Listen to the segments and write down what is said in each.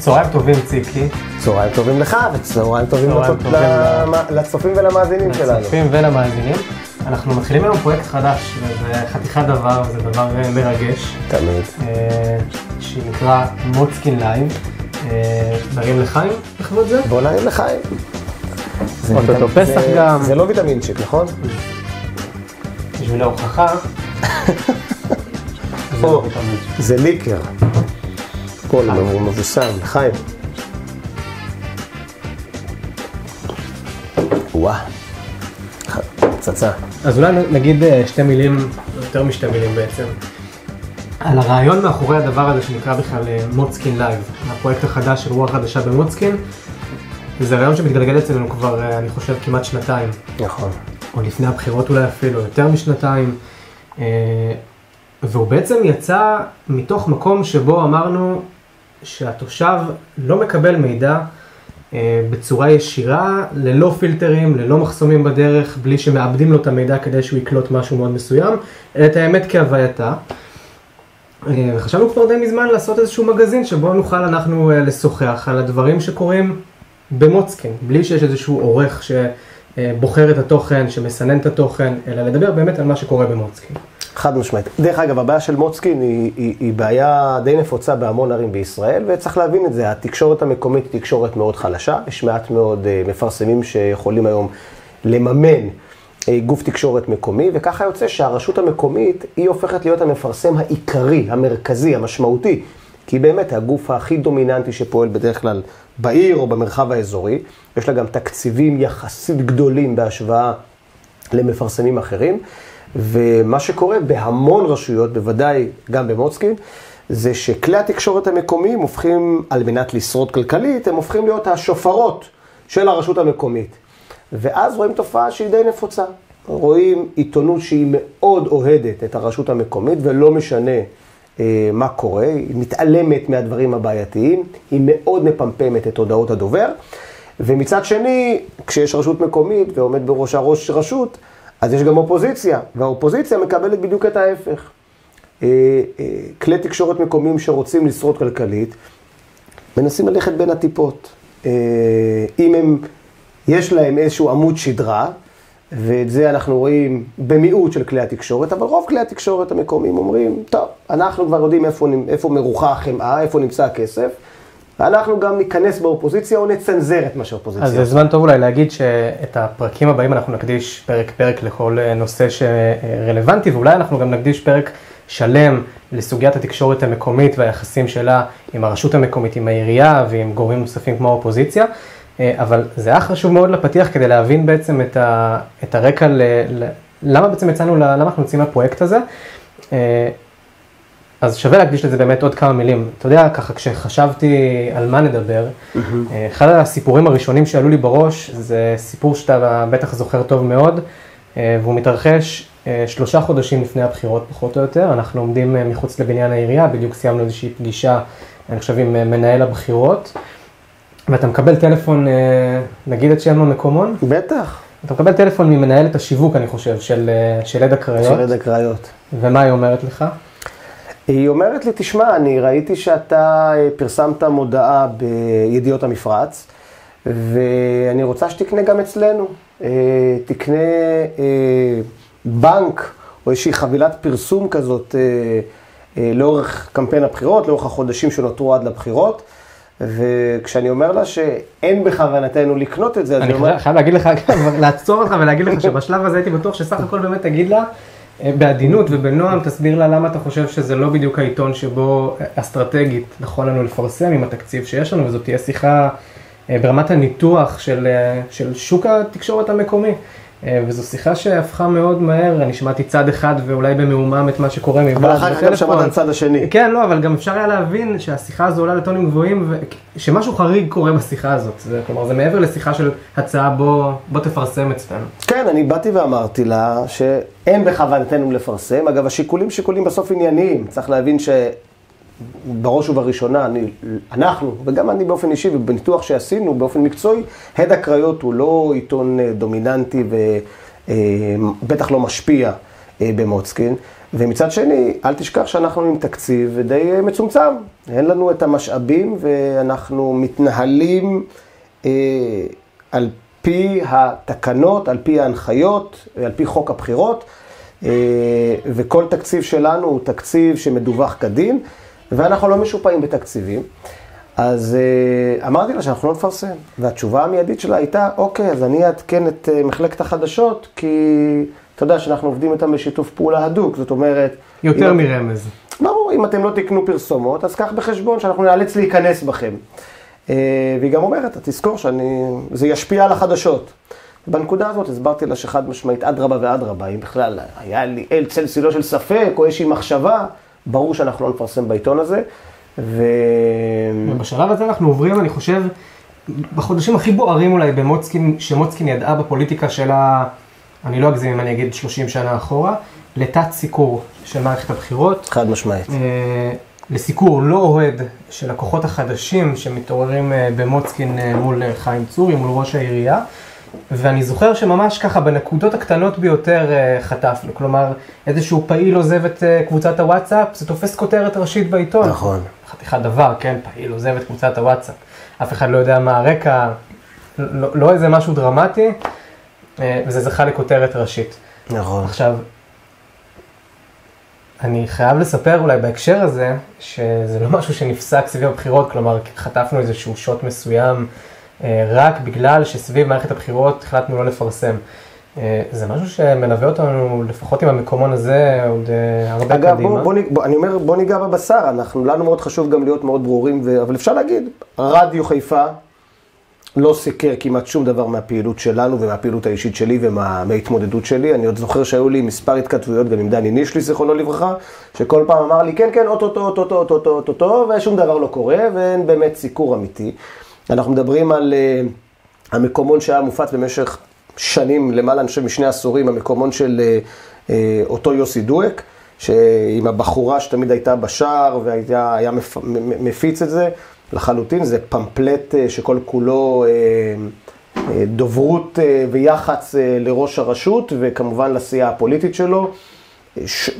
צהריים טובים, ציקי. צהריים טובים לך, וצהריים טובים צהריים לצופ- טובים לצופים ולמאזינים שלנו. לצופים ולמאזינים. אנחנו מתחילים היום פרויקט חדש, וזה חתיכת דבר, זה דבר אה, מרגש, תמיד. אה, שנקרא מוצקין Live. אה, נרים לחיים לכבוד זה? בוא נרים לחיים. זה אוטוטו ויטמין- פסח גם. זה לא ויטמינצ'יק, נכון? בשביל ההוכחה. זה. לא ויטמין. ליקר. הכל הוא מבוסם, לחיים. וואה. פצצה. אז אולי נגיד אה, שתי מילים, יותר משתי מילים בעצם, על הרעיון מאחורי הדבר הזה שנקרא בכלל אה, מוצקין Live, הפרויקט החדש של רוח חדשה במוצקין. זה רעיון שמתגלגל אצלנו כבר, אה, אני חושב, כמעט שנתיים, נכון. או לפני הבחירות אולי אפילו, יותר משנתיים. והוא בעצם יצא מתוך מקום שבו אמרנו שהתושב לא מקבל מידע בצורה ישירה, ללא פילטרים, ללא מחסומים בדרך, בלי שמאבדים לו את המידע כדי שהוא יקלוט משהו מאוד מסוים, אלא את האמת כהווייתה. אה, וחשבנו כבר די מזמן לעשות איזשהו מגזין שבו נוכל אנחנו אה, לשוחח על הדברים שקורים במוצקין, בלי שיש איזשהו עורך שבוחר את התוכן, שמסנן את התוכן, אלא לדבר באמת על מה שקורה במוצקין. חד משמעית. דרך אגב, הבעיה של מוצקין היא, היא, היא בעיה די נפוצה בהמון ערים בישראל, וצריך להבין את זה. התקשורת המקומית היא תקשורת מאוד חלשה, יש מעט מאוד uh, מפרסמים שיכולים היום לממן uh, גוף תקשורת מקומי, וככה יוצא שהרשות המקומית היא הופכת להיות המפרסם העיקרי, המרכזי, המשמעותי, כי היא באמת הגוף הכי דומיננטי שפועל בדרך כלל בעיר או במרחב האזורי. יש לה גם תקציבים יחסית גדולים בהשוואה למפרסמים אחרים. ומה שקורה בהמון רשויות, בוודאי גם במוצקין, זה שכלי התקשורת המקומיים הופכים, על מנת לשרוד כלכלית, הם הופכים להיות השופרות של הרשות המקומית. ואז רואים תופעה שהיא די נפוצה. רואים עיתונות שהיא מאוד אוהדת את הרשות המקומית, ולא משנה אה, מה קורה, היא מתעלמת מהדברים הבעייתיים, היא מאוד מפמפמת את הודעות הדובר. ומצד שני, כשיש רשות מקומית ועומד בראשה ראש רשות, אז יש גם אופוזיציה, והאופוזיציה מקבלת בדיוק את ההפך. אה, אה, כלי תקשורת מקומיים שרוצים לשרוד כלכלית, מנסים ללכת בין הטיפות. אה, אם הם, יש להם איזשהו עמוד שדרה, ואת זה אנחנו רואים במיעוט של כלי התקשורת, אבל רוב כלי התקשורת המקומיים אומרים, טוב, אנחנו כבר יודעים איפה, איפה מרוחה החמאה, איפה נמצא הכסף, ואנחנו גם ניכנס באופוזיציה או נצנזר את מה שהאופוזיציה אז זה זמן טוב אולי להגיד שאת הפרקים הבאים אנחנו נקדיש פרק פרק לכל אה, נושא שרלוונטי, ואולי אנחנו גם נקדיש פרק שלם לסוגיית התקשורת המקומית והיחסים שלה עם הרשות המקומית, עם העירייה ועם גורמים נוספים כמו האופוזיציה. אה, אבל זה היה חשוב מאוד לפתיח כדי להבין בעצם את, ה, את הרקע, ל, ל, למה בעצם יצאנו, למה אנחנו יוצאים לפרויקט הזה. אז שווה להקדיש לזה באמת עוד כמה מילים. אתה יודע, ככה כשחשבתי על מה נדבר, אה, אחד הסיפורים הראשונים שעלו לי בראש זה סיפור שאתה בטח זוכר טוב מאוד, אה, והוא מתרחש אה, שלושה חודשים לפני הבחירות פחות או יותר. אנחנו עומדים מחוץ לבניין העירייה, בדיוק סיימנו איזושהי פגישה, אני חושב, עם מנהל הבחירות, ואתה מקבל טלפון, נגיד את שם המקומון, בטח, אתה מקבל טלפון ממנהלת השיווק, אני חושב, של, של עד הקריות, של עד הקריות. ומה היא אומרת לך? היא אומרת לי, תשמע, אני ראיתי שאתה אה, פרסמת מודעה בידיעות המפרץ, ואני רוצה שתקנה גם אצלנו. אה, תקנה אה, בנק או איזושהי חבילת פרסום כזאת לאורך קמפיין הבחירות, לאורך החודשים שנותרו עד לבחירות. וכשאני אומר לה שאין בכוונתנו לקנות את זה, אני היא אומרת, חייב- להגיד לך, לעצור אותך ולהגיד לך שבשלב הזה הייתי בטוח שסך הכל באמת תגיד לה, בעדינות ובנועם, תסביר לה למה אתה חושב שזה לא בדיוק העיתון שבו אה, אסטרטגית נכון לנו לפרסם עם התקציב שיש לנו, וזאת תהיה שיחה אה, ברמת הניתוח של, אה, של שוק התקשורת המקומי. אה, וזו שיחה שהפכה מאוד מהר, אני שמעתי צד אחד ואולי במעומם את מה שקורה מבעד אבל אחר כך גם שמעת את הצד השני. כן, לא, אבל גם אפשר היה להבין שהשיחה הזו עולה לטונים גבוהים, ושמשהו חריג קורה בשיחה הזאת. זה, כלומר, זה מעבר לשיחה של הצעה, בוא, בוא תפרסם אצלנו. כן, אני באתי ואמרתי לה שאין בכוונתנו לפרסם. אגב, השיקולים שיקולים בסוף ענייניים. צריך להבין בראש ובראשונה, אני, אנחנו, וגם אני באופן אישי, ובניתוח שעשינו באופן מקצועי, הד הקריות הוא לא עיתון אה, דומיננטי ובטח לא משפיע במוצקין. ומצד שני, אל תשכח שאנחנו עם תקציב די מצומצם. אין לנו את המשאבים ואנחנו מתנהלים אה, על פי התקנות, על פי ההנחיות, על פי חוק הבחירות, אה, וכל תקציב שלנו הוא תקציב שמדווח כדין, ואנחנו לא משופעים בתקציבים. אז אה, אמרתי לה שאנחנו לא נפרסם, והתשובה המיידית שלה הייתה, אוקיי, אז אני אעדכן את אה, מחלקת החדשות, כי אתה יודע שאנחנו עובדים איתם בשיתוף פעולה הדוק, זאת אומרת... יותר מרמז. ברור, אם אתם לא תקנו פרסומות, אז קח בחשבון שאנחנו נאלץ להיכנס בכם. אה, והיא גם אומרת, תזכור שזה ישפיע על החדשות. בנקודה הזאת הסברתי לה שחד משמעית, אדרבה ואדרבה, אם בכלל היה לי אל צל צילו של ספק או איזושהי מחשבה, ברור שאנחנו לא נפרסם בעיתון הזה. ו... ובשלב הזה אנחנו עוברים, אני חושב, בחודשים הכי בוערים אולי במוצקין, שמוצקין ידעה בפוליטיקה שלה, אני לא אגזים אם אני אגיד 30 שנה אחורה, לתת סיקור של מערכת הבחירות. חד משמעית. אה, לסיקור לא אוהד של הכוחות החדשים שמתעוררים אה, במוצקין אה, מול חיים צורי, מול ראש העירייה. ואני זוכר שממש ככה בנקודות הקטנות ביותר חטפנו, כלומר איזשהו פעיל עוזב את קבוצת הוואטסאפ, זה תופס כותרת ראשית בעיתון. נכון. חתיכת דבר, כן, פעיל עוזב את קבוצת הוואטסאפ. אף אחד לא יודע מה הרקע, לא, לא איזה משהו דרמטי, וזה זכה לכותרת ראשית. נכון. עכשיו, אני חייב לספר אולי בהקשר הזה, שזה לא משהו שנפסק סביב הבחירות, כלומר חטפנו איזשהו שוט מסוים אה, רק בגלל שסביב מערכת הבחירות החלטנו לא לפרסם. אה, זה משהו שמלווה אותנו, לפחות עם המקומון הזה, עוד אה, הרבה אגב, קדימה. אגב, בוא, בוא, אני אומר, בוא ניגע בבשר, אנחנו, לנו מאוד חשוב גם להיות מאוד ברורים, ו... אבל אפשר להגיד, רדיו חיפה לא סיקר כמעט שום דבר מהפעילות שלנו ומהפעילות האישית שלי ומההתמודדות שלי. אני עוד זוכר שהיו לי מספר התכתבויות גם עם דני נישלי, זיכרונו לברכה, שכל פעם אמר לי, כן, כן, אוטוטו, אוטוטו, אוטוטו, אוטוטו, ושום דבר לא קורה, ואין באמת סיקור אמיתי. אנחנו מדברים על uh, המקומון שהיה מופץ במשך שנים, למעלה, אני חושב, משני עשורים, המקומון של uh, uh, אותו יוסי דואק, עם הבחורה שתמיד הייתה בשער והיה מפ, מפיץ את זה. לחלוטין, זה פמפלט אה, שכל כולו אה, דוברות ויח"צ לראש הרשות, וכמובן לסיעה הפוליטית שלו.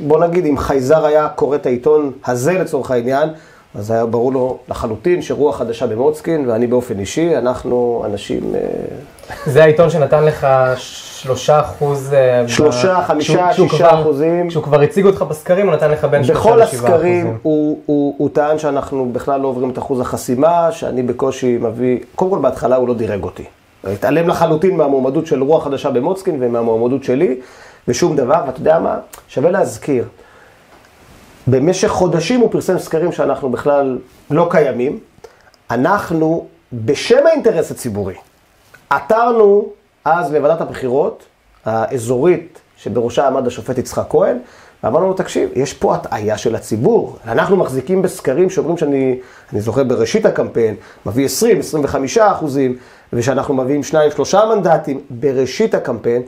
בוא נגיד, אם חייזר היה קורא את העיתון הזה לצורך העניין, אז היה ברור לו לחלוטין שרוח חדשה במוצקין, ואני באופן אישי, אנחנו אנשים... זה העיתון שנתן לך שלושה אחוז... אה, שלושה, חמישה, שישה אחוזים. כשהוא כבר הציג אותך בסקרים, הוא נתן לך בין שלושה לשבעה אחוזים. בכל הסקרים הוא, הוא, הוא טען שאנחנו בכלל לא עוברים את אחוז החסימה, שאני בקושי מביא... קודם כל, בהתחלה הוא לא דירג אותי. התעלם לחלוטין מהמועמדות של רוח חדשה במוצקין ומהמועמדות שלי, ושום דבר, ואתה יודע מה? שווה להזכיר. במשך חודשים הוא פרסם סקרים שאנחנו בכלל לא קיימים. אנחנו, בשם האינטרס הציבורי, עתרנו אז לוועדת הבחירות האזורית, שבראשה עמד השופט יצחק כהן, ואמרנו לו, תקשיב, יש פה הטעיה של הציבור. אנחנו מחזיקים בסקרים שאומרים שאני, אני זוכר בראשית הקמפיין, מביא 20, 25 אחוזים, ושאנחנו מביאים 2, 3 מנדטים בראשית הקמפיין,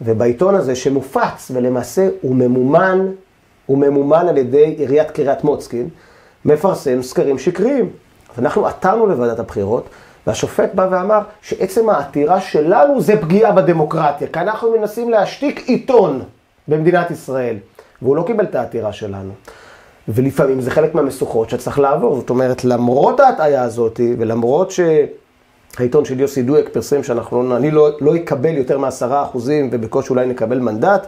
ובעיתון הזה שמופץ, ולמעשה הוא ממומן, הוא ממומן על ידי עיריית קריית מוצקין, מפרסם סקרים שקריים. אנחנו עתרנו לוועדת הבחירות, והשופט בא ואמר שעצם העתירה שלנו זה פגיעה בדמוקרטיה, כי אנחנו מנסים להשתיק עיתון במדינת ישראל, והוא לא קיבל את העתירה שלנו. ולפעמים זה חלק מהמשוכות שצריך לעבור. זאת אומרת, למרות ההטעיה הזאת, ולמרות שהעיתון של יוסי דואק פרסם שאנחנו, אני לא, לא אקבל יותר מעשרה אחוזים ובקושי אולי נקבל מנדט,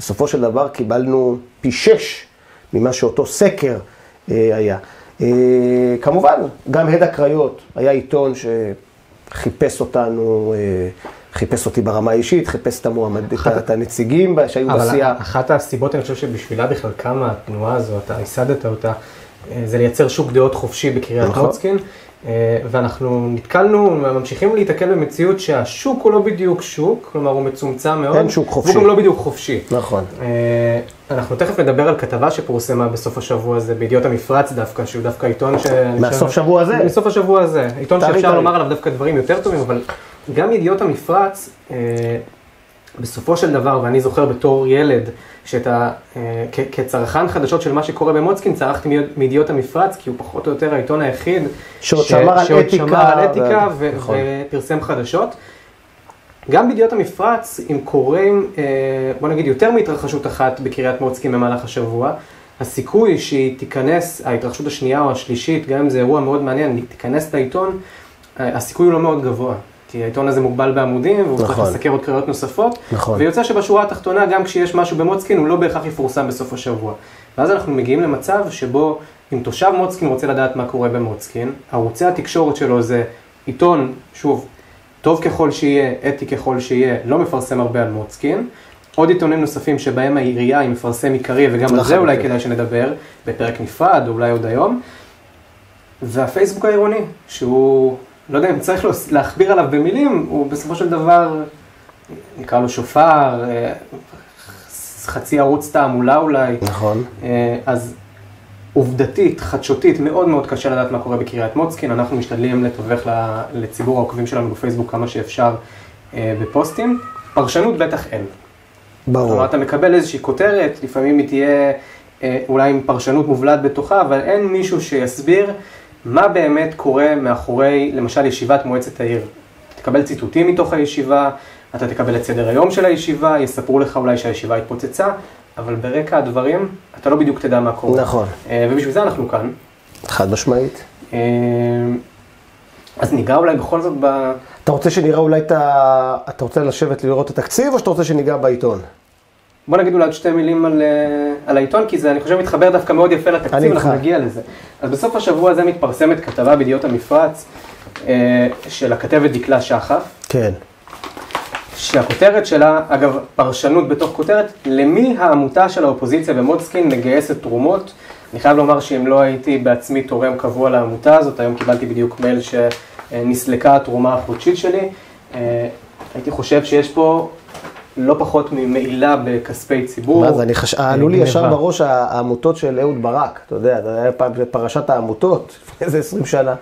בסופו של דבר קיבלנו פי שש ממה שאותו סקר אה, היה. אה, כמובן, גם הד הקריות היה עיתון שחיפש אותנו, אה, חיפש אותי ברמה האישית, חיפש את המועמד, את הנציגים שהיו בסיעה. אבל אחת הסיבות, אני חושב שבשבילה בכלל קמה התנועה הזו, אתה ייסדת אותה, אה, זה לייצר שוק דעות חופשי בקריית נכון. מוצקין. אה, ואנחנו נתקלנו, ממשיכים להיתקל במציאות שהשוק הוא לא בדיוק שוק, כלומר הוא מצומצם מאוד. אין שוק חופשי. הוא גם לא בדיוק חופשי. נכון. אה, אנחנו תכף נדבר על כתבה שפורסמה בסוף השבוע הזה, בידיעות המפרץ דווקא, שהוא דווקא עיתון ש... מהסוף שבוע הזה? מסוף השבוע הזה. עיתון שאפשר לומר עליו דווקא דברים יותר טובים, אבל גם ידיעות המפרץ, אה, בסופו של דבר, ואני זוכר בתור ילד, שאתה, אה, כ- כצרכן חדשות של מה שקורה במוצקין, צרכתי מיד- מידיעות המפרץ, כי הוא פחות או יותר העיתון היחיד שעוד שמר על שעוד אתיקה שמר על אתיקה ו- נכון. ופרסם חדשות. גם בידיעות המפרץ, אם קורים, אה, בוא נגיד, יותר מהתרחשות אחת בקריית מוצקין במהלך השבוע, הסיכוי שהיא תיכנס, ההתרחשות השנייה או השלישית, גם אם זה אירוע מאוד מעניין, תיכנס לעיתון, אה, הסיכוי הוא לא מאוד גבוה. כי העיתון הזה מוגבל בעמודים, והוא צריך נכון. לסקר עוד קריאות נוספות. נכון. ויוצא שבשורה התחתונה, גם כשיש משהו במוצקין, הוא לא בהכרח יפורסם בסוף השבוע. ואז אנחנו מגיעים למצב שבו אם תושב מוצקין רוצה לדעת מה קורה במוצקין, ערוצי התקשורת שלו זה עיתון, שוב, טוב ככל שיהיה, אתי ככל שיהיה, לא מפרסם הרבה על מוצקין. עוד עיתונים נוספים שבהם העירייה היא מפרסם עיקרי, וגם על זה לחלוטין. אולי כדאי שנדבר, בפרק נפרד, או אולי עוד היום. והפייסבוק העירוני, שהוא, לא יודע אם צריך להכביר עליו במילים, הוא בסופו של דבר, נקרא לו שופר, אה, חצי ערוץ תעמולה אולי. נכון. אה, אז עובדתית, חדשותית, מאוד מאוד קשה לדעת מה קורה בקריית מוצקין. אנחנו משתדלים לתווך לציבור העוקבים שלנו בפייסבוק כמה שאפשר אה, בפוסטים. פרשנות בטח אין. ברור. כלומר, אתה מקבל איזושהי כותרת, לפעמים היא תהיה אולי עם פרשנות מובלעת בתוכה, אבל אין מישהו שיסביר מה באמת קורה מאחורי, למשל, ישיבת מועצת העיר. תקבל ציטוטים מתוך הישיבה, אתה תקבל את סדר היום של הישיבה, יספרו לך אולי שהישיבה התפוצצה, אבל ברקע הדברים, אתה לא בדיוק תדע מה קורה. נכון. אה, ובשביל זה אנחנו כאן. חד משמעית. אה, אז ניגע אולי בכל זאת ב... אתה רוצה שנראה אולי את ה... אתה רוצה לשבת לראות את התקציב, או שאתה רוצה שניגע בעיתון? בוא נגיד אולי עוד שתי מילים על, אה, על העיתון, כי זה, אני חושב, מתחבר דווקא מאוד יפה לתקציב. אנחנו נגיע לזה. אז בסוף השבוע הזה מתפרסמת כתבה בידיעות המפרץ אה, של הכתבת דקלה שחף, כן. שהכותרת שלה, אגב, פרשנות בתוך כותרת, למי העמותה של האופוזיציה במוצקין מגייסת תרומות. אני חייב לומר שאם לא הייתי בעצמי תורם קבוע לעמותה הזאת, היום קיבלתי בדיוק מייל שנסלקה התרומה החודשית שלי, אה, הייתי חושב שיש פה לא פחות ממעילה בכספי ציבור. מה זה, אני חש... עלו לי ישר. בראש העמותות של אהוד ברק, אתה יודע, זה היה פעם פרשת העמותות, לפני איזה 20 שנה,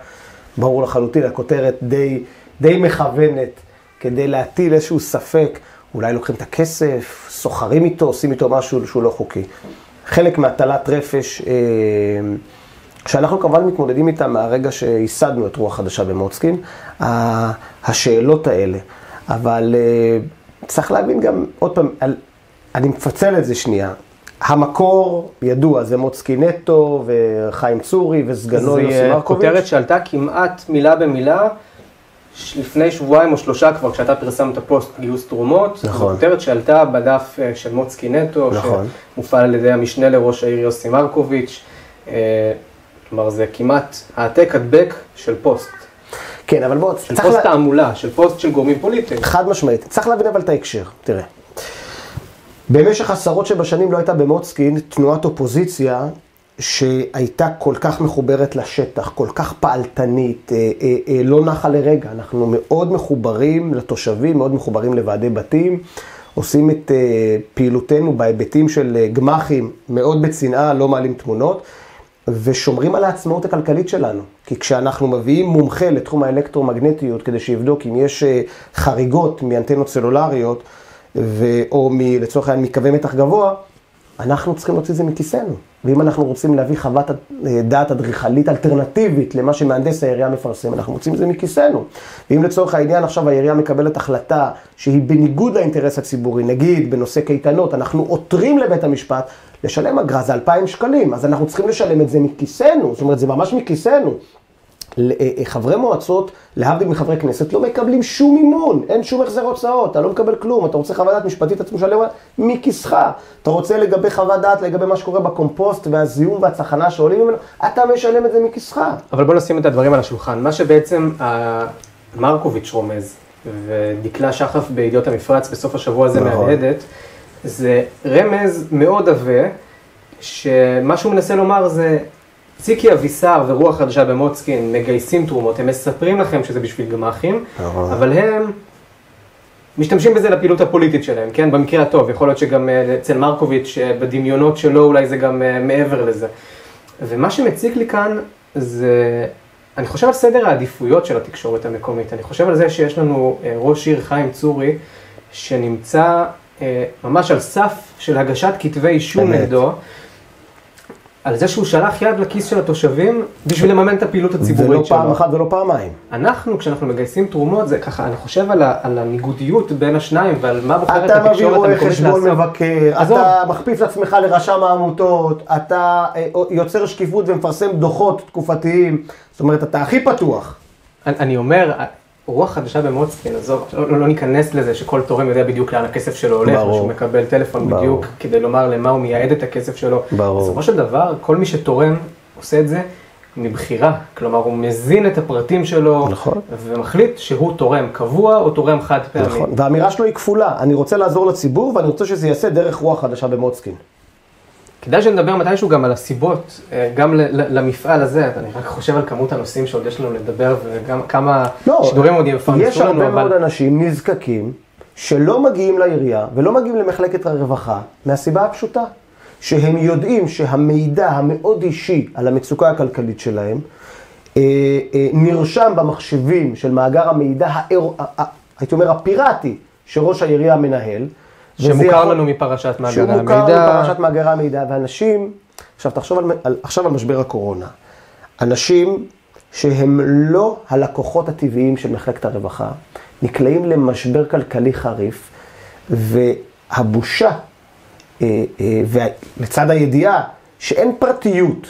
ברור לחלוטין, הכותרת די, די מכוונת, כדי להטיל איזשהו ספק, אולי לוקחים את הכסף, סוחרים איתו, עושים איתו משהו שהוא לא חוקי. חלק מהטלת רפש, אה, שאנחנו כמובן מתמודדים איתה מהרגע שייסדנו את רוח חדשה במוצקין, השאלות האלה. אבל אה, צריך להבין גם, עוד פעם, על- אני מפצל את זה שנייה. המקור ידוע, זה מוצקין נטו וחיים צורי וסגנו זו יוסי מרקוביץ'. כותרת שעלתה כמעט מילה במילה לפני שבועיים או שלושה כבר, כשאתה פרסמת פוסט גיוס תרומות. נכון. זו כותרת שעלתה בדף אה, של מוצקי נטו, נכון. שמופעל על ידי המשנה לראש העיר יוסי מרקוביץ'. אה, כלומר, זה כמעט העתק הדבק של פוסט. כן, אבל בוא, של פוסט לה... תעמולה, של פוסט של גורמים פוליטיים. חד משמעית. צריך להבין אבל את ההקשר, תראה. במשך עשרות שנים לא הייתה במוצקין תנועת אופוזיציה שהייתה כל כך מחוברת לשטח, כל כך פעלתנית, אה, אה, אה, לא נחה לרגע. אנחנו מאוד מחוברים לתושבים, מאוד מחוברים לוועדי בתים, עושים את אה, פעילותנו בהיבטים של אה, גמ"חים מאוד בצנעה, לא מעלים תמונות. ושומרים על העצמאות הכלכלית שלנו. כי כשאנחנו מביאים מומחה לתחום האלקטרומגנטיות כדי שיבדוק אם יש אה, חריגות מאנטנות סלולריות, ו... או מ... לצורך העניין מקווי מתח גבוה, אנחנו צריכים להוציא את זה מכיסנו. ואם אנחנו רוצים להביא חוות אה, דעת אדריכלית אלטרנטיבית למה שמהנדס העירייה מפרסם, אנחנו מוצאים את זה מכיסנו. ואם לצורך העניין עכשיו העירייה מקבלת החלטה שהיא בניגוד לאינטרס הציבורי, נגיד בנושא קייטנות, אנחנו עותרים לבית המשפט, לשלם אגרה זה 2,000 שקלים, אז אנחנו צריכים לשלם את זה מכיסנו, זאת אומרת זה ממש מכיסנו. אה, אה, חברי מועצות, להבדיל מחברי כנסת, לא מקבלים שום מימון, אין שום החזר הוצאות, אתה לא מקבל כלום, אתה רוצה חוות דעת משפטית, אתה משלם מכיסך. אתה רוצה לגבי חוות דעת, לגבי מה שקורה בקומפוסט והזיהום והצחנה שעולים ממנו, אתה משלם את זה מכיסך. אבל בוא נשים את הדברים על השולחן. מה שבעצם אה, מרקוביץ' רומז, ודקלה שחף בידיעות המפרץ בסוף השבוע הזה נכון. מהדהדת, זה רמז מאוד עבה, שמה שהוא מנסה לומר זה, ציקי אבישר ורוח חדשה במוצקין מגייסים תרומות, הם מספרים לכם שזה בשביל גמ"חים, נכון. אבל הם משתמשים בזה לפעילות הפוליטית שלהם, כן? במקרה הטוב, יכול להיות שגם אה, אצל מרקוביץ', אה, בדמיונות שלו אולי זה גם אה, מעבר לזה. ומה שמציק לי כאן זה, אני חושב על סדר העדיפויות של התקשורת המקומית, אני חושב על זה שיש לנו ראש עיר חיים צורי, שנמצא ממש על סף של הגשת כתבי אישום. נגדו, על זה שהוא שלח יד לכיס של התושבים בשביל לממן את הפעילות הציבורית שלו. פעם אחת ולא פעמיים. אנחנו, כשאנחנו מגייסים תרומות, זה ככה, אני חושב על, ה, על הניגודיות בין השניים ועל מה בוחרת אתה מביא התקשורת רואה המקומית חשבון לעשות. מבקר, עזוב. אתה מכפיף את עצמך לרשם העמותות, אתה אה, יוצר שקיפות ומפרסם דוחות תקופתיים, זאת אומרת, אתה הכי פתוח. אני, אני אומר, רוח חדשה במוצקין, עזוב, לא, לא, לא ניכנס לזה שכל תורם יודע בדיוק לאן הכסף שלו הולך, ברור. ושהוא מקבל טלפון ברור. בדיוק כדי לומר למה הוא מייעד את הכסף שלו. ברור. בסופו של דבר, כל מי שתורם עושה את זה מבחירה, כלומר הוא מזין את הפרטים שלו, נכון. ומחליט שהוא תורם קבוע או תורם חד פעמי. נכון, והאמירה שלו היא כפולה, אני רוצה לעזור לציבור ואני רוצה שזה ייעשה דרך רוח חדשה במוצקין. כדאי שנדבר מתישהו גם על הסיבות, אה, גם למפעל הזה, אני רק חושב על כמות הנושאים שעוד יש לנו לדבר, וגם כמה שידורים עוד יפרנסו לנו, לא, יש הרבה מאוד אנשים נזקקים שלא מגיעים לעירייה ולא מגיעים למחלקת הרווחה מהסיבה הפשוטה, שהם יודעים שהמידע המאוד אישי על המצוקה הכלכלית שלהם אה, אה, נרשם במחשבים של מאגר המידע, הייתי אומר הפיראטי, שראש העירייה מנהל. שמוכר יכול- לנו מפרשת מאגרי שהוא מוכר המידע. מפרשת מאגרי המידע, ואנשים, עכשיו תחשוב על, על, עכשיו על משבר הקורונה. אנשים שהם לא הלקוחות הטבעיים של מחלקת הרווחה, נקלעים למשבר כלכלי חריף, והבושה, אה, אה, ולצד הידיעה שאין פרטיות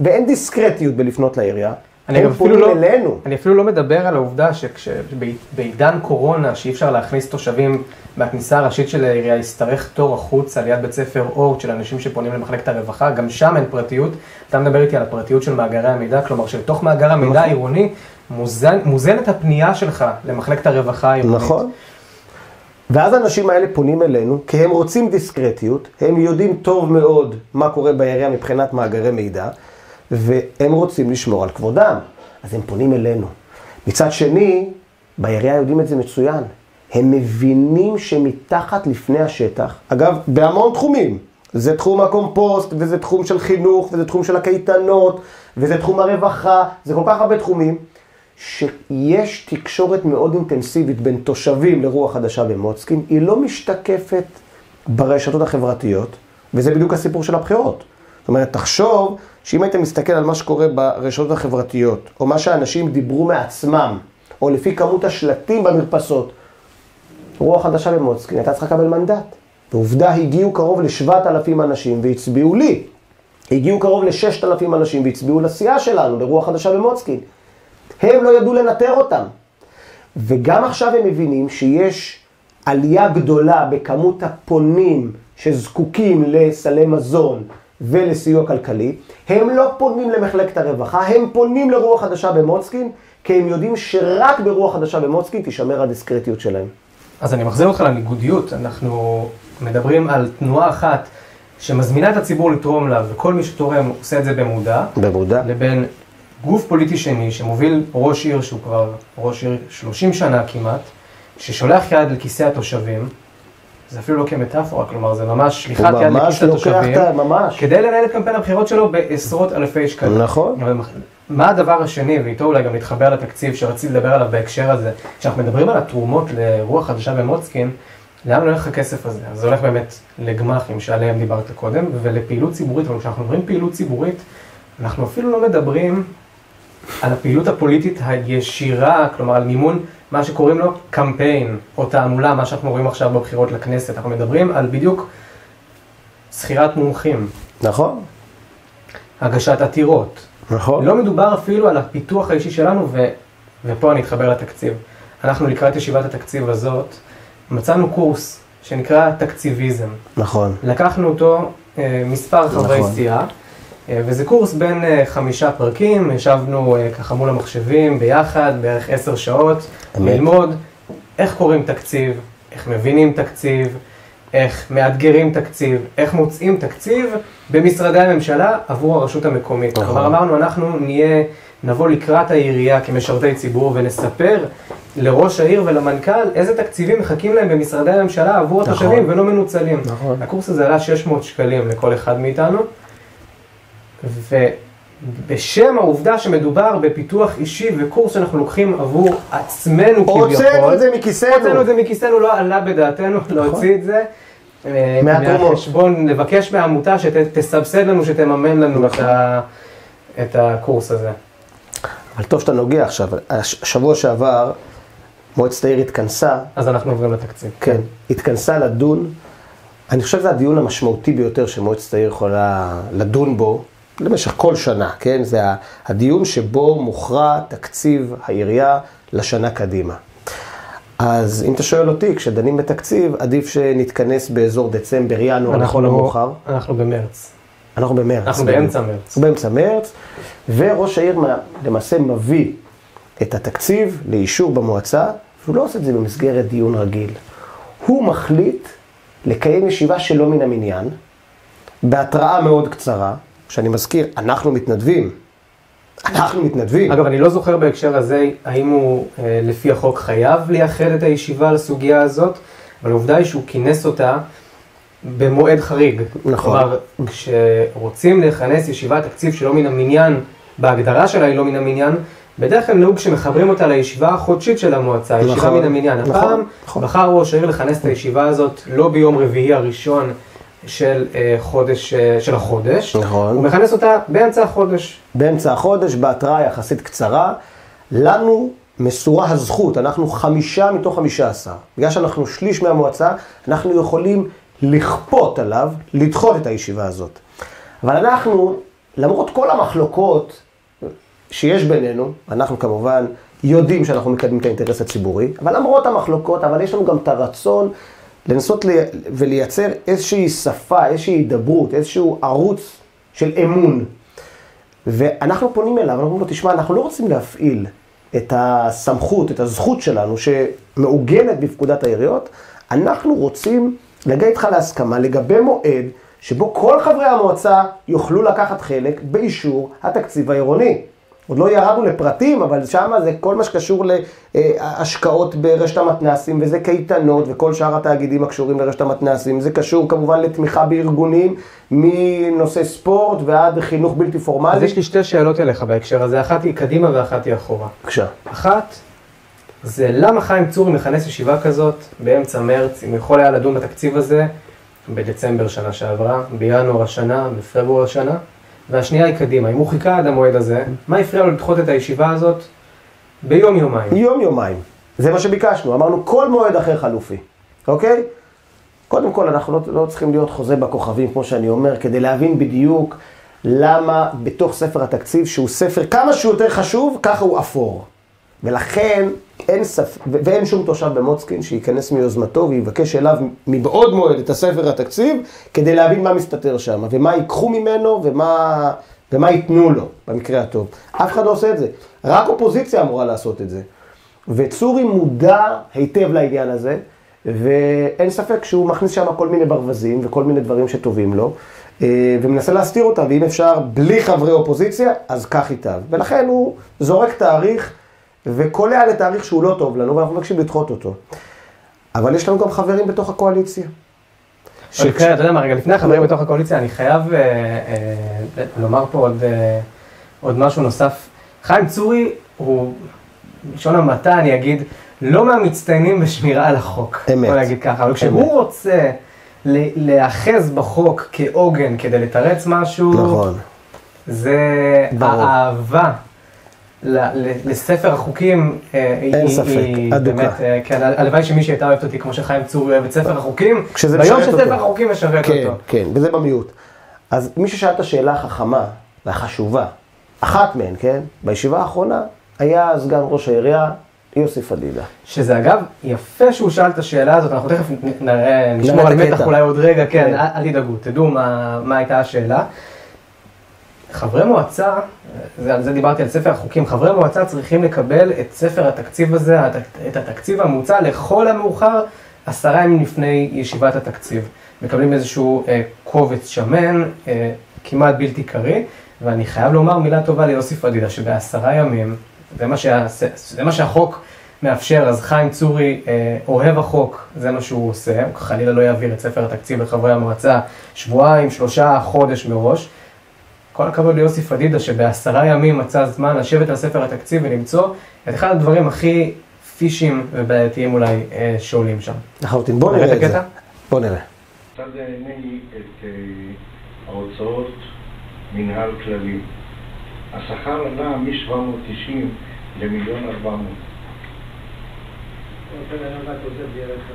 ואין דיסקרטיות בלפנות לעירייה, אני גם אפילו לא, אלינו. אני אפילו לא מדבר על העובדה שבעידן קורונה, שאי אפשר להכניס תושבים מהכניסה הראשית של העירייה, יצטרך תור החוץ על יד בית ספר אורט של אנשים שפונים למחלקת הרווחה, גם שם אין פרטיות. אתה מדבר איתי על הפרטיות של מאגרי המידע, כלומר שלתוך מאגר המידע נכון. העירוני מוזן, מוזנת הפנייה שלך למחלקת הרווחה העירונית. נכון. ואז האנשים האלה פונים אלינו, כי הם רוצים דיסקרטיות, הם יודעים טוב מאוד מה קורה בעירייה מבחינת מאגרי מידע, והם רוצים לשמור על כבודם, אז הם פונים אלינו. מצד שני, בעירייה יודעים את זה מצוין. הם מבינים שמתחת לפני השטח, אגב, בהמון תחומים, זה תחום הקומפוסט, וזה תחום של חינוך, וזה תחום של הקייטנות, וזה תחום הרווחה, זה כל כך הרבה תחומים, שיש תקשורת מאוד אינטנסיבית בין תושבים לרוח חדשה במוצקין, היא לא משתקפת ברשתות החברתיות, וזה בדיוק הסיפור של הבחירות. זאת אומרת, תחשוב שאם היית מסתכל על מה שקורה ברשתות החברתיות, או מה שאנשים דיברו מעצמם, או לפי כמות השלטים במרפסות, רוח חדשה במוצקין הייתה צריכה לקבל מנדט. ועובדה, הגיעו קרוב ל-7,000 אנשים והצביעו לי. הגיעו קרוב ל-6,000 אנשים והצביעו לסיעה שלנו, לרוח חדשה במוצקין. הם לא ידעו לנטר אותם. וגם עכשיו הם מבינים שיש עלייה גדולה בכמות הפונים שזקוקים לסלי מזון ולסיוע כלכלי. הם לא פונים למחלקת הרווחה, הם פונים לרוח חדשה במוצקין, כי הם יודעים שרק ברוח חדשה במוצקין תישמר הדיסקרטיות שלהם. אז אני מחזיר אותך לניגודיות, אנחנו מדברים על תנועה אחת שמזמינה את הציבור לתרום לה, וכל מי שתורם עושה את זה במודע, במודע. לבין גוף פוליטי שני שמוביל ראש עיר שהוא כבר ראש עיר 30 שנה כמעט, ששולח יד לכיסי התושבים, זה אפילו לא כמטאפורה, כלומר זה ממש שליחת יד לכיס התושבים. כדי לנהל את קמפיין הבחירות שלו בעשרות אלפי שקלים. נכון. מה הדבר השני, ואיתו אולי גם להתחבר לתקציב שרציתי לדבר עליו בהקשר הזה, כשאנחנו מדברים על התרומות לרוח חדשה במוצקין, לאן הולך הכסף הזה? אז זה הולך באמת לגמ"חים שעליהם דיברת קודם, ולפעילות ציבורית, אבל כשאנחנו מדברים פעילות ציבורית, אנחנו אפילו לא מדברים על הפעילות הפוליטית הישירה, כלומר על מימון מה שקוראים לו קמפיין, או תעמולה, מה שאנחנו רואים עכשיו בבחירות לכנסת. אנחנו מדברים על בדיוק שכירת מומחים, נכון. הגשת עתירות, נכון. לא מדובר אפילו על הפיתוח האישי שלנו, ו... ופה אני אתחבר לתקציב. אנחנו לקראת ישיבת התקציב הזאת, מצאנו קורס שנקרא תקציביזם. נכון. לקחנו אותו אה, מספר חברי נכון. סיעה, וזה קורס בין אה, חמישה פרקים, ישבנו אה, ככה מול המחשבים ביחד, בערך עשר שעות, אמת. ללמוד איך קוראים תקציב, איך מבינים תקציב, איך מאתגרים תקציב, איך מוצאים תקציב במשרדי הממשלה עבור הרשות המקומית. נכון. כלומר אמרנו, אנחנו נהיה, נבוא לקראת העירייה כמשרתי ציבור ונספר לראש העיר ולמנכ"ל איזה תקציבים מחכים להם במשרדי הממשלה עבור נכון. התושבים ולא מנוצלים. נכון. הקורס הזה עלה 600 שקלים לכל אחד מאיתנו, בשם העובדה שמדובר בפיתוח אישי וקורס שאנחנו לוקחים עבור עצמנו כביכול. הוצאנו את זה מכיסנו. הוצאנו את זה מכיסנו, לא עלה בדעתנו להוציא את זה. אה, מהתרומות. מהחשבון, לבקש מהעמותה שתסבסד לנו, שתממן לנו את ה- את הקורס הזה. אבל טוב שאתה נוגע עכשיו. הש- השבוע שעבר מועצת העיר התכנסה, אז אנחנו עוברים לתקציב. כן, התכנסה לדון. אני חושב שזה הדיון המשמעותי ביותר שמועצת העיר יכולה לדון בו למשך כל שנה, כן? זה הדיון שבו מוכרע תקציב העירייה לשנה קדימה. אז אם אתה שואל אותי, כשדנים בתקציב, עדיף שנתכנס באזור דצמבר, ינואר, לכל המאוחר. אנחנו במרץ. אנחנו במרץ. אנחנו באמצע מרץ. אנחנו באמצע מרץ, וראש העיר למעשה מביא את התקציב לאישור במועצה, והוא לא עושה את זה במסגרת דיון רגיל. הוא מחליט לקיים ישיבה שלא מן המניין, בהתראה מאוד קצרה, שאני מזכיר, אנחנו מתנדבים. אנחנו מתנדבים. אגב, אני לא זוכר בהקשר הזה האם הוא אה, לפי החוק חייב לייחד את הישיבה לסוגיה הזאת, אבל העובדה היא שהוא כינס אותה במועד חריג. נכון. כלומר, כשרוצים לכנס ישיבת תקציב שלא מן המניין, בהגדרה שלה היא לא מן המניין, בדרך כלל נהוג שמחברים אותה לישיבה החודשית של המועצה, ישיבה נכון, מן המניין. נכון, הפעם נכון. בחר ראש העיר לכנס את הישיבה הזאת לא ביום רביעי הראשון של אה, חודש, אה, של החודש, נכון. הוא מכנס אותה באמצע החודש. באמצע החודש, בהתראה יחסית קצרה. לנו מסורה הזכות, אנחנו חמישה מתוך חמישה עשר. בגלל שאנחנו שליש מהמועצה, אנחנו יכולים לכפות עליו לדחות את הישיבה הזאת. אבל אנחנו, למרות כל המחלוקות שיש בינינו, אנחנו כמובן יודעים שאנחנו מקדמים את האינטרס הציבורי, אבל למרות המחלוקות, אבל יש לנו גם את הרצון לנסות לי, ולייצר איזושהי שפה, איזושהי הידברות, איזשהו ערוץ של אמון. ואנחנו פונים אליו, אנחנו אומרים לו, תשמע, אנחנו לא רוצים להפעיל את הסמכות, את הזכות שלנו, שמעוגנת בפקודת העיריות, אנחנו רוצים להגיע איתך להסכמה לגבי מועד שבו כל חברי המועצה יוכלו לקחת חלק באישור התקציב העירוני. עוד לא ירדנו לפרטים, אבל שם זה כל מה שקשור להשקעות ברשת המתנ"סים, וזה קייטנות וכל שאר התאגידים הקשורים לרשת המתנ"סים. זה קשור כמובן לתמיכה בארגונים, מנושא ספורט ועד חינוך בלתי אז פורמלי. יש לי שתי שאלות אליך בהקשר הזה, אחת היא קדימה ואחת היא אחורה. בבקשה. אחת, זה למה חיים צורי מכנס ישיבה כזאת באמצע מרץ, אם יכול היה לדון בתקציב הזה בדצמבר שנה שעברה, בינואר השנה, בפברואר השנה, והשנייה היא קדימה, אם הוא חיכה עד המועד הזה, מה הפריע לו לדחות את הישיבה הזאת ביום יומיים? יום יומיים. זה מה שביקשנו, אמרנו כל מועד אחר חלופי, אוקיי? קודם כל, אנחנו לא, לא צריכים להיות חוזה בכוכבים, כמו שאני אומר, כדי להבין בדיוק למה בתוך ספר התקציב, שהוא ספר כמה שהוא יותר חשוב, ככה הוא אפור. ולכן אין ספ... ו- ואין שום תושב במוצקין שייכנס מיוזמתו ויבקש אליו מבעוד מועד את הספר התקציב, כדי להבין מה מסתתר שם, ומה ייקחו ממנו ומה, ומה ייתנו לו, במקרה הטוב. אף אחד לא עושה את זה. רק אופוזיציה אמורה לעשות את זה. וצורי מודע היטב לעניין הזה, ואין ספק שהוא מכניס שם כל מיני ברווזים וכל מיני דברים שטובים לו, אה, ומנסה להסתיר אותם, ואם אפשר בלי חברי אופוזיציה, אז כך ייטב. ולכן הוא זורק תאריך וקולע לתאריך שהוא לא טוב לנו, ואנחנו מבקשים לדחות אותו. אבל יש לנו גם חברים בתוך הקואליציה. ש... אתה יודע מה, רגע, לפני החברים בתוך הקואליציה, אני חייב אה, אה, לומר פה עוד, אה, משהו נוסף. חיים צורי הוא, בלשון המעטה אני אגיד, לא מהמצטיינים בשמירה על החוק. אמת. בוא נגיד ככה, אבל כשהוא רוצה להיאחז בחוק כעוגן כדי לתרץ משהו, נכון. זה ברור. האהבה. לספר החוקים, אה, אין היא- ספק, היא אדוקה. באמת, אה, כן, הלוואי שמישהי הייתה אוהבת אותי כמו שחיים צורי אוהב את ספר החוקים, ביום שספר אותו. החוקים משרת כן, אותו. כן, וזה במיעוט. אז מי ששאל את השאלה החכמה והחשובה, אחת מהן, כן? בישיבה האחרונה היה סגן ראש העירייה יוסי פדידה. שזה אגב, יפה שהוא שאל את השאלה הזאת, אנחנו תכף נראה, נשמור על. מתח אולי עוד רגע, כן, כן. אל אל תדאגו, תדעו מה מה הייתה השאלה. חברי מועצה, זה- על זה דיברתי על ספר החוקים, חברי מועצה צריכים לקבל את ספר התקציב הזה, את התקציב המוצע לכל המאוחר עשרה ימים לפני ישיבת התקציב. מקבלים איזשהו אה, קובץ שמן, אה, כמעט בלתי קריא, ואני חייב לומר מילה טובה ליוסי פדידה, שבעשרה ימים, זה מה, שה, זה מה שהחוק מאפשר, אז חיים צורי אה, אוהב החוק, זה מה שהוא עושה, הוא חלילה לא יעביר את ספר התקציב לחברי המועצה שבועיים, שלושה, חודש מראש. כל הכבוד ליוסי פדידה שבעשרה ימים מצא זמן לשבת על ספר התקציב ולמצוא את אחד הדברים הכי פישים ובעייתיים אולי אה, שעולים שם. לחלוטין, בוא נראה את זה. הקטע? בוא נראה. מצד עיני את אה, ההוצאות מנהל כללי. השכר עלה מ-790 למיליון 400.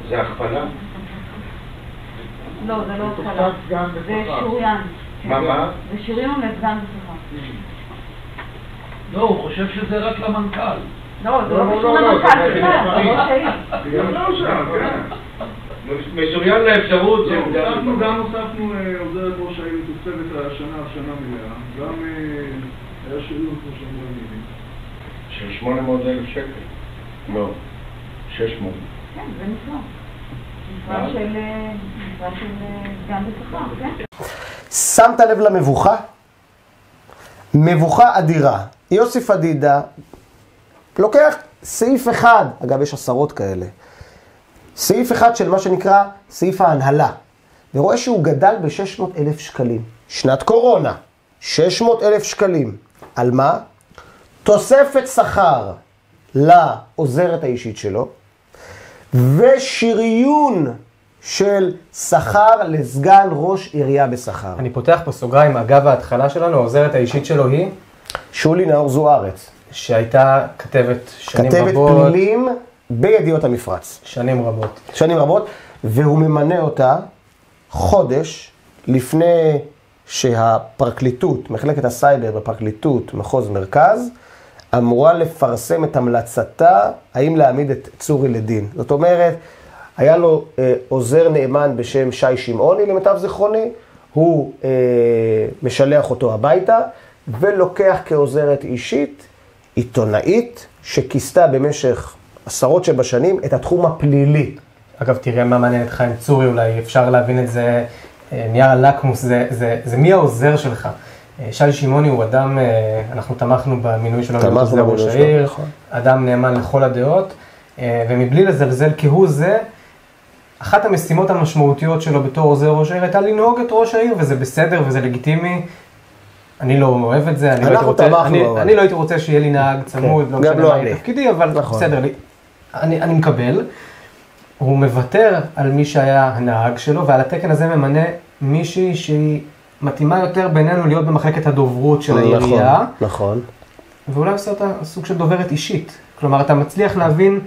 זה הכפלה? לא, זה לא התחלה. זה שוריין. מה, מה? זה בשכר. לא, הוא חושב שזה רק למנכ"ל. לא, זה לא, לא לא, קשור לא, למנכ"ל בכלל, לא שם, כן. משוריין לאפשרות לא, של... הוספנו, גם הוספנו אה, עוזרת ראש העיר מתוקצבת השנה, שנה מלאה. גם אה, היה שריון כמו שאמרו המילים. של 800 אלף שקל. לא, 600. כן, זה משרה. משרה של של אה, סגן בשכר, כן. שמת לב למבוכה? מבוכה אדירה. יוסי פדידה לוקח סעיף אחד, אגב, יש עשרות כאלה, סעיף אחד של מה שנקרא סעיף ההנהלה, ורואה שהוא גדל ב-600 אלף שקלים. שנת קורונה, 600 אלף שקלים. על מה? תוספת שכר לעוזרת האישית שלו, ושריון של שכר לסגן ראש עירייה בשכר. אני פותח פה סוגריים, אגב ההתחלה שלנו, העוזרת האישית שלו היא, שולי נאור זוארץ, שהייתה כתבת שנים כתבת רבות, פלילים בידיעות המפרץ. שנים רבות. שנים רבות, והוא ממנה אותה חודש לפני שהפרקליטות, מחלקת הסייבר בפרקליטות, מחוז מרכז, אמורה לפרסם את המלצתה האם להעמיד את צורי לדין. זאת אומרת, היה לו אה, עוזר נאמן בשם שי שמעוני, למיטב זיכרוני, הוא אה, משלח אותו הביתה, ולוקח כעוזרת אישית עיתונאית שכיסתה במשך עשרות שבשנים את התחום הפלילי. אגב, תראה מה מעניין את חיים צורי, אולי אפשר להבין את זה, אה, נייר הלקמוס, זה, זה, זה מי העוזר שלך. אה, שי שמעוני הוא אדם, אה, אנחנו תמכנו במינוי שלו תמכנו במינוי שלו, נכון. אדם נאמן לכל הדעות, אה, ומבלי לזלזל כהוא זה, אחת המשימות המשמעותיות שלו בתור עוזר ראש העיר הייתה לנהוג את ראש העיר, וזה בסדר וזה לגיטימי. אני לא אוהב את זה, אני לא הייתי רוצה, אני, אבל. אני לא הייתי רוצה שיהיה לי נהג צמוד, כן, לא גם משנה לא מה אני. יהיה תפקידי, אבל נכון. בסדר לי. אני, אני מקבל. הוא מוותר על מי שהיה הנהג שלו, ועל התקן הזה ממנה מישהי שהיא מתאימה יותר בינינו להיות במחלקת הדוברות של העירייה, נכון, נכון. ואולי עושה אותה סוג של דוברת אישית. כלומר, אתה מצליח להבין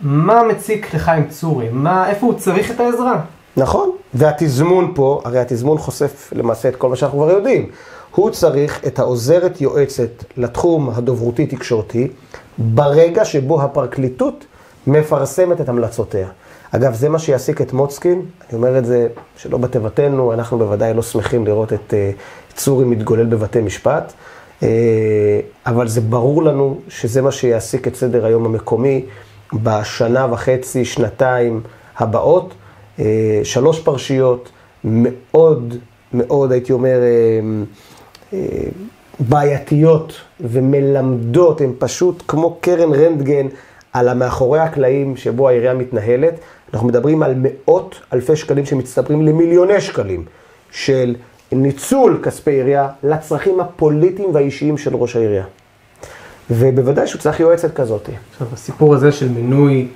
מה מציק לחיים צורי, מה, איפה הוא צריך את העזרה. נכון, והתזמון פה, הרי התזמון חושף למעשה את כל מה שאנחנו כבר יודעים. הוא צריך את העוזרת יועצת לתחום הדוברותי-תקשורתי, ברגע שבו הפרקליטות מפרסמת את המלצותיה. אגב, זה מה שיעסיק את מוצקין, אני אומר את זה שלא בתיבתנו, אנחנו בוודאי לא שמחים לראות את אה, צורי מתגולל בבתי משפט, אה, אבל זה ברור לנו שזה מה שיעסיק את סדר היום המקומי בשנה וחצי, שנתיים הבאות. אה, שלוש פרשיות מאוד מאוד, הייתי אומר, אה, אה, בעייתיות ומלמדות, הן פשוט כמו קרן רנטגן על המאחורי הקלעים שבו העירייה מתנהלת. אנחנו מדברים על מאות אלפי שקלים שמצטברים למיליוני שקלים של ניצול כספי עירייה לצרכים הפוליטיים והאישיים של ראש העירייה. ובוודאי שהוא צריך יועצת כזאת. עכשיו, הסיפור הזה של מינוי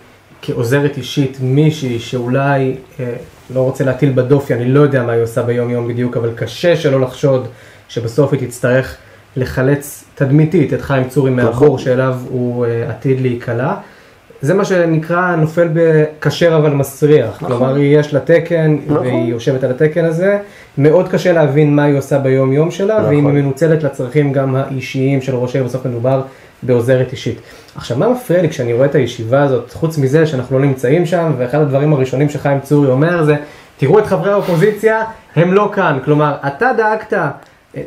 כעוזרת אישית מישהי שאולי, אה, לא רוצה להטיל בדופי, אני לא יודע מה היא עושה ביום יום בדיוק, אבל קשה שלא לחשוד שבסוף היא תצטרך לחלץ תדמיתית את חיים צורי מהבור שאליו הוא אה, עתיד להיקלע. זה מה שנקרא נופל בכשר אבל מסריח. נכון. כלומר, יש לה תקן, נכון. והיא יושבת על התקן הזה. מאוד קשה להבין מה היא עושה ביום יום שלה, נכון. ואם היא מנוצלת לצרכים גם האישיים של ראש העיר, בסוף מדובר בעוזרת אישית. עכשיו, מה מפריע לי כשאני רואה את הישיבה הזאת, חוץ מזה שאנחנו לא נמצאים שם, ואחד הדברים הראשונים שחיים צורי אומר זה, תראו את חברי האופוזיציה, הם לא כאן. כלומר, אתה דאגת, אה,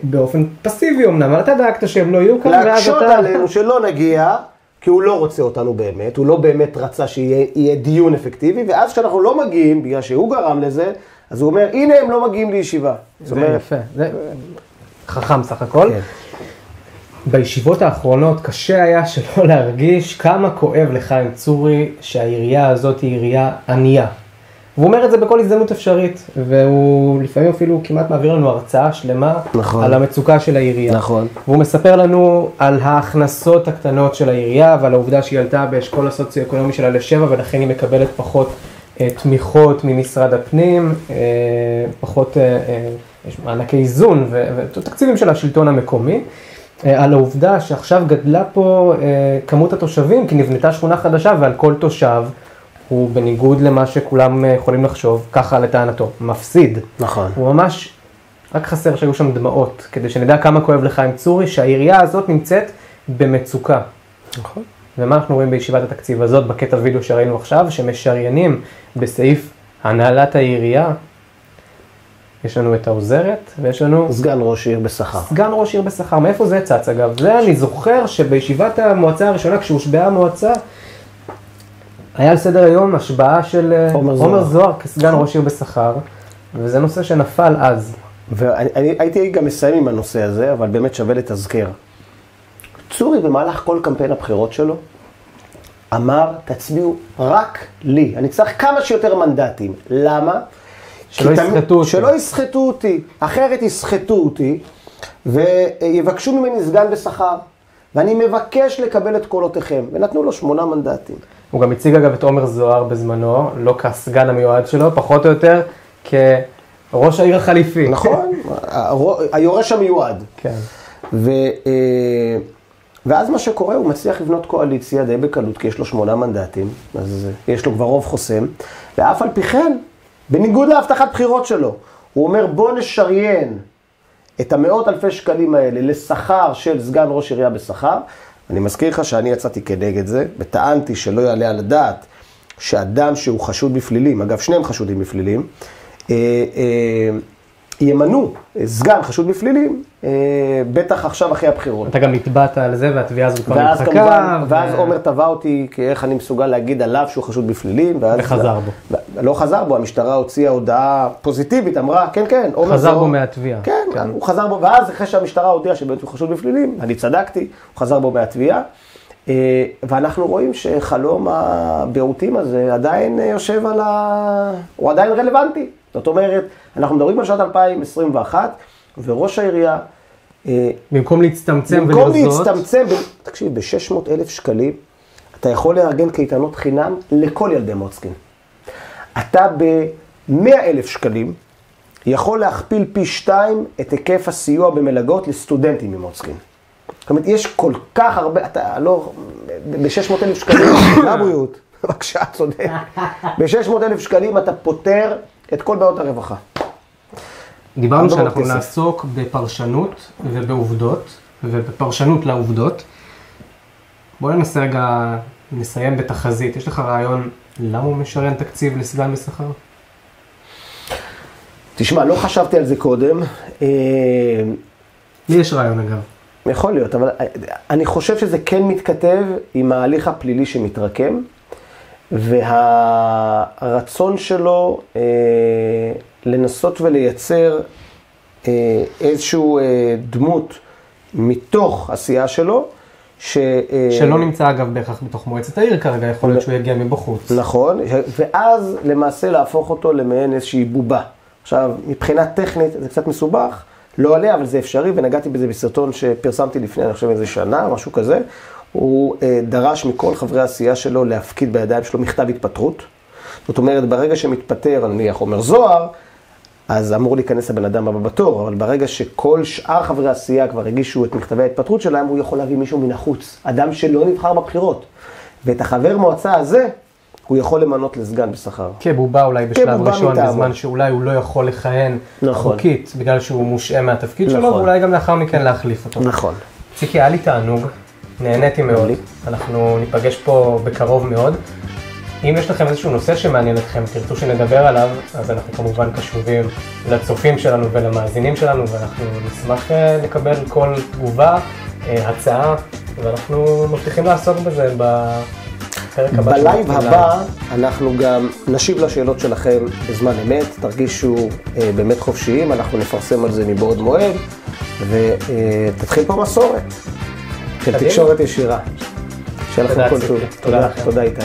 באופן פסיבי אמנם, אבל אתה דאגת שהם לא יהיו כאן, ואז להקשות אתה... עלינו שלא נגיע, כי הוא לא רוצה אותנו באמת, הוא לא באמת רצה שיהיה יהיה דיון אפקטיבי, ואז כשאנחנו לא מגיעים, בגלל שהוא גרם לזה, אז הוא אומר, הנה הם לא מגיעים לישיבה. זה אומרת, יפה, זה חכם סך הכל. כן. בישיבות האחרונות קשה היה שלא להרגיש כמה כואב לחיים צורי שהעירייה הזאת היא עירייה ענייה. והוא אומר את זה בכל הזדמנות אפשרית, והוא לפעמים אפילו כמעט מעביר לנו הרצאה שלמה נכון. על המצוקה של העירייה. נכון. והוא מספר לנו על ההכנסות הקטנות של העירייה ועל העובדה שהיא עלתה באשכול הסוציו-אקונומי שלה לשבע ולכן היא מקבלת פחות אה, תמיכות ממשרד הפנים, אה, פחות, אה, אה, יש מענקי איזון ותקציבים של השלטון המקומי. אה, על העובדה שעכשיו גדלה פה אה, כמות התושבים כי נבנתה שכונה חדשה ועל כל תושב הוא בניגוד למה שכולם אה, יכולים לחשוב, ככה לטענתו, מפסיד. נכון. הוא ממש, רק חסר שהיו שם דמעות, כדי שנדע כמה כואב לחיים צורי, שהעירייה הזאת נמצאת במצוקה. נכון. ומה אנחנו רואים בישיבת התקציב הזאת, בקטע וידאו שראינו עכשיו, שמשריינים בסעיף הנהלת העירייה, יש לנו את העוזרת, ויש לנו סגן ראש עיר בשכר. סגן ראש עיר בשכר. מאיפה זה צץ אגב? זה אני זוכר שבישיבת המועצה הראשונה, כשהושבעה המועצה, היה על סדר היום השבעה של אה, עומר זוהר. זוהר כסגן ראש עיר בשכר, וזה נושא שנפל אז. ואני אני- הייתי גם מסיים עם הנושא הזה, אבל באמת שווה לתזכר. צורי במהלך כל קמפיין הבחירות שלו, אמר, תצביעו רק לי. אני צריך כמה שיותר מנדטים. למה? שלא יסחטו אותי. שלא יסחטו אותי. אחרת יסחטו אותי, ויבקשו ממני סגן בשכר. ואני מבקש לקבל את קולותיכם. ונתנו לו שמונה מנדטים. הוא גם הציג אגב את עומר זוהר בזמנו, לא כסגן המיועד שלו, פחות או יותר כראש העיר החליפי. נכון? היורש המיועד. כן. ו, אה, ואז מה שקורה, הוא מצליח לבנות קואליציה די בקלות, כי יש לו שמונה מנדטים, אז יש לו כבר רוב חוסם, ואף על פי כן, בניגוד להבטחת בחירות שלו, הוא אומר בוא נשריין את המאות אלפי שקלים האלה לשכר של סגן ראש עירייה בשכר. אני מזכיר לך שאני יצאתי כנגד זה, וטענתי שלא יעלה על הדעת שאדם שהוא חשוד בפלילים, אגב שניהם חשודים בפלילים, אה, אה, ימנו סגן חשוד בפלילים, אה, בטח עכשיו אחרי הבחירות. אתה גם נתבעת על זה והתביעה הזאת כבר ואז נמחקה. כמובן, ו- ואז עומר תבע אותי, כי איך אני מסוגל להגיד עליו שהוא חשוד בפלילים, ואז... וחזר בו. לא חזר בו, המשטרה הוציאה הודעה פוזיטיבית, אמרה, כן, כן, עומר חזר זוהר- בו מהתביעה. כן, כן. הוא חזר בו, ואז אחרי שהמשטרה הודיעה שבאמת הוא חשוד בפלילים, אני צדקתי, הוא חזר בו מהתביעה. אה, ואנחנו רואים שחלום הביעותים הזה עדיין אה, יושב על ה... הוא עדיין רלוונטי. זאת אומרת, אנחנו מדברים על שנת 2021, וראש העירייה, אה, במקום להצטמצם במקום ולרזות, להצטמצם, ב... תקשיב, ב-600 אלף שקלים, אתה יכול לארגן קייטנות חינם לכל ילדי מוצקין. אתה ב-100 אלף שקלים יכול להכפיל פי שתיים את היקף הסיוע במלגות לסטודנטים ממוצקין. זאת אומרת, יש כל כך הרבה, אתה לא, ב-600 אלף שקלים, לבריאות, בבקשה, צודק. ב-600 אלף שקלים אתה פותר את כל בעיות הרווחה. דיברנו שאנחנו כסף. נעסוק בפרשנות ובעובדות, ובפרשנות לעובדות. בואו ננסה רגע, נסיים בתחזית. יש לך רעיון למה הוא משריין תקציב לסגן בשכר? תשמע, לא חשבתי על זה קודם. אה, לי יש רעיון אגב. יכול להיות, אבל אני חושב שזה כן מתכתב עם ההליך הפלילי שמתרקם, והרצון שלו אה, לנסות ולייצר אה, איזשהו אה, דמות מתוך עשייה שלו, ש... אה, שלא נמצא אגב בהכרח בתוך מועצת העיר כרגע, יכול להיות שהוא יגיע מבחוץ. נכון, ואז למעשה להפוך אותו למעין איזושהי בובה. עכשיו, מבחינה טכנית זה קצת מסובך, לא עליה, אבל זה אפשרי, ונגעתי בזה בסרטון שפרסמתי לפני, אני חושב איזה שנה, משהו כזה. הוא אה, דרש מכל חברי הסיעה שלו להפקיד בידיים שלו מכתב התפטרות. זאת אומרת, ברגע שמתפטר, נניח עומר זוהר, אז אמור להיכנס הבן אדם הבא בתור, אבל ברגע שכל שאר חברי הסיעה כבר הגישו את מכתבי ההתפטרות שלהם, הוא יכול להביא מישהו מן החוץ, אדם שלא נבחר בבחירות. ואת החבר מועצה הזה, הוא יכול למנות לסגן בשכר. כבובה אולי בשלב כבובה ראשון, מטעמו. בזמן שאולי הוא לא יכול לכהן נכון. חוקית, בגלל שהוא מושעה מהתפקיד שלו, נכון. ואולי גם לאחר מכן להחליף אותו. נכון. ציקי, היה לי תענוג, נהניתי מאוד. אנחנו ניפגש פה בקרוב מאוד. אם יש לכם איזשהו נושא שמעניין אתכם, תרצו שנדבר עליו, אז אנחנו כמובן קשובים לצופים שלנו ולמאזינים שלנו, ואנחנו נשמח אה, לקבל כל תגובה, אה, הצעה, ואנחנו מבטיחים לעסוק בזה בפרק הבא. בלייב. הבא אנחנו גם נשיב לשאלות שלכם בזמן אמת, תרגישו אה, באמת חופשיים, אנחנו נפרסם על זה מבעוד מועד, ותתחיל פה מסורת של. תקשורת ישירה. שיהיה לכם כל. טוב. תודה. תודה איתי.